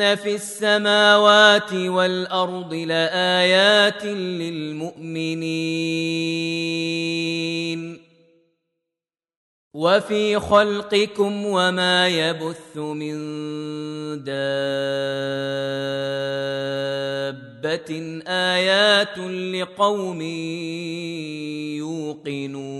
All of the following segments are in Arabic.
ان في السماوات والارض لايات للمؤمنين وفي خلقكم وما يبث من دابه ايات لقوم يوقنون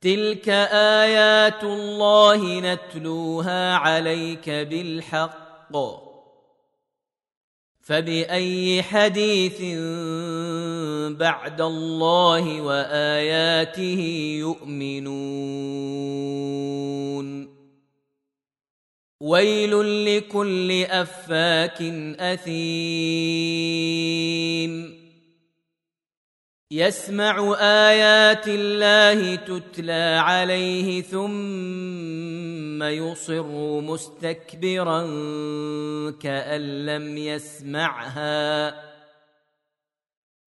تلك ايات الله نتلوها عليك بالحق فباي حديث بعد الله واياته يؤمنون ويل لكل افاك اثيم يسمع آيات الله تتلى عليه ثم يصر مستكبرا كأن لم يسمعها.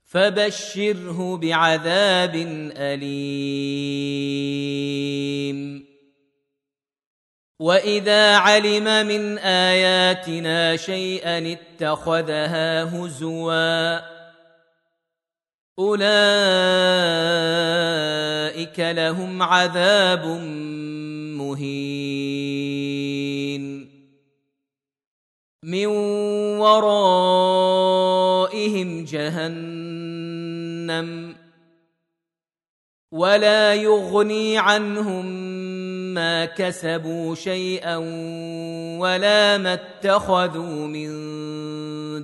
فبشره بعذاب أليم. وإذا علم من آياتنا شيئا اتخذها هزوا أولئك لهم عذاب مهين. من ورائهم جهنم. ولا يغني عنهم ما كسبوا شيئا ولا ما اتخذوا من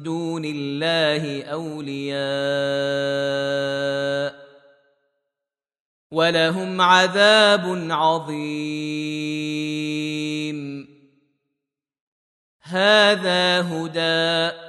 دون الله اولياء ولهم عذاب عظيم. هذا هدى.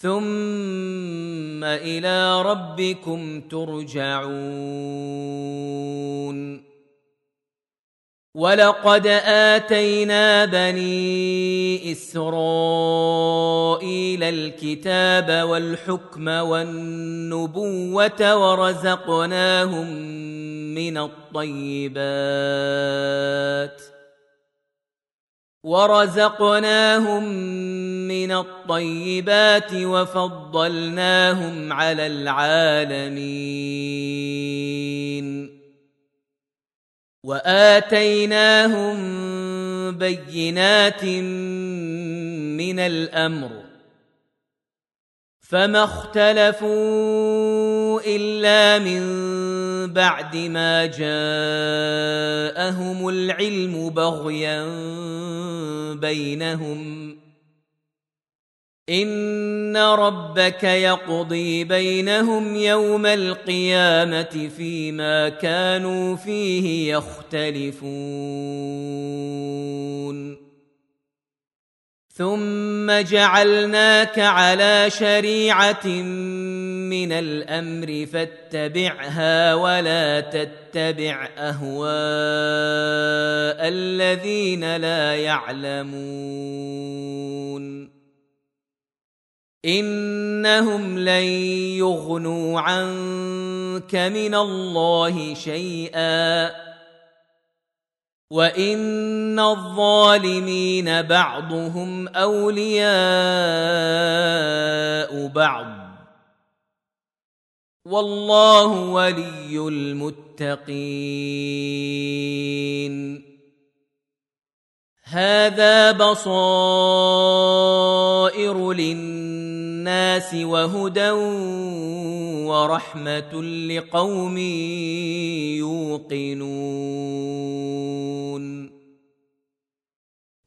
ثم إلى ربكم ترجعون. ولقد آتينا بني إسرائيل الكتاب والحكم والنبوة ورزقناهم من الطيبات. ورزقناهم من الطيبات وفضلناهم على العالمين واتيناهم بينات من الامر فما اختلفوا إلا من بعد ما جاءهم العلم بغيا بينهم. إن ربك يقضي بينهم يوم القيامة فيما كانوا فيه يختلفون. ثم جعلناك على شريعة من الأمر فاتبعها ولا تتبع أهواء الذين لا يعلمون. إنهم لن يغنوا عنك من الله شيئا. وإن الظالمين بعضهم أولياء بعض. والله ولي المتقين. هذا بصائر للناس وهدى ورحمة لقوم يوقنون.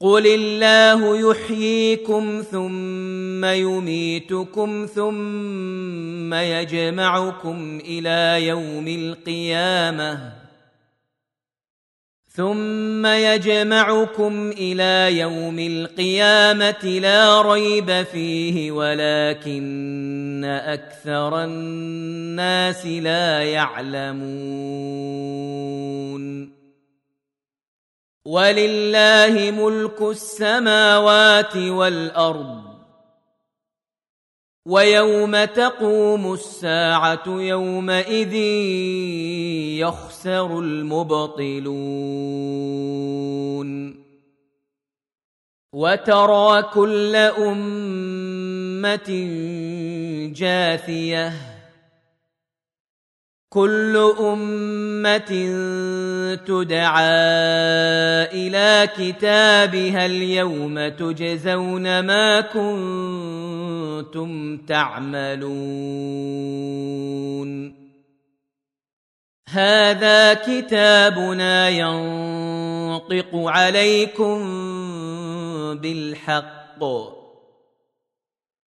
قل الله يحييكم ثم يميتكم ثم يجمعكم إلى يوم القيامه ثم يجمعكم إلى يوم القيامه لا ريب فيه ولكن أكثر الناس لا يعلمون ولله ملك السماوات والأرض. ويوم تقوم الساعة يومئذ يخسر المبطلون. وترى كل أمة جاثية. كل أمة تدعى إلى كتابها اليوم تجزون ما كنتم تعملون. هذا كتابنا ينطق عليكم بالحق.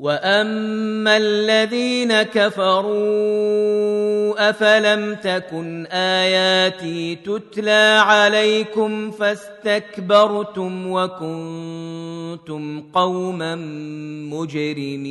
واما الذين كفروا افلم تكن اياتي تتلى عليكم فاستكبرتم وكنتم قوما مجرمين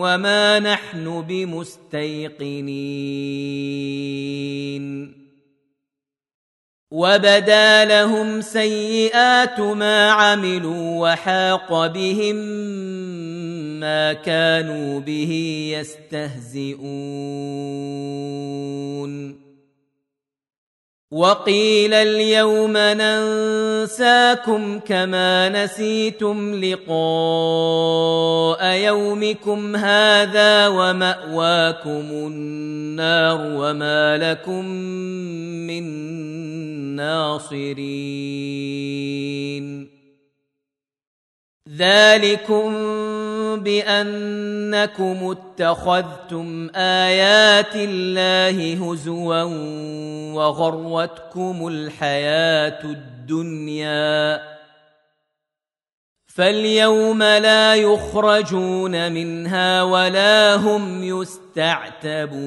وما نحن بمستيقنين وبدا لهم سيئات ما عملوا وحاق بهم ما كانوا به يستهزئون وقيل اليوم ننساكم كما نسيتم لقاء يومكم هذا ومأواكم النار وما لكم من ناصرين. ذلكم بأنكم اتخذتم آيات الله هزوا وغرتكم الحياة الدنيا فاليوم لا يخرجون منها ولا هم يستعتبون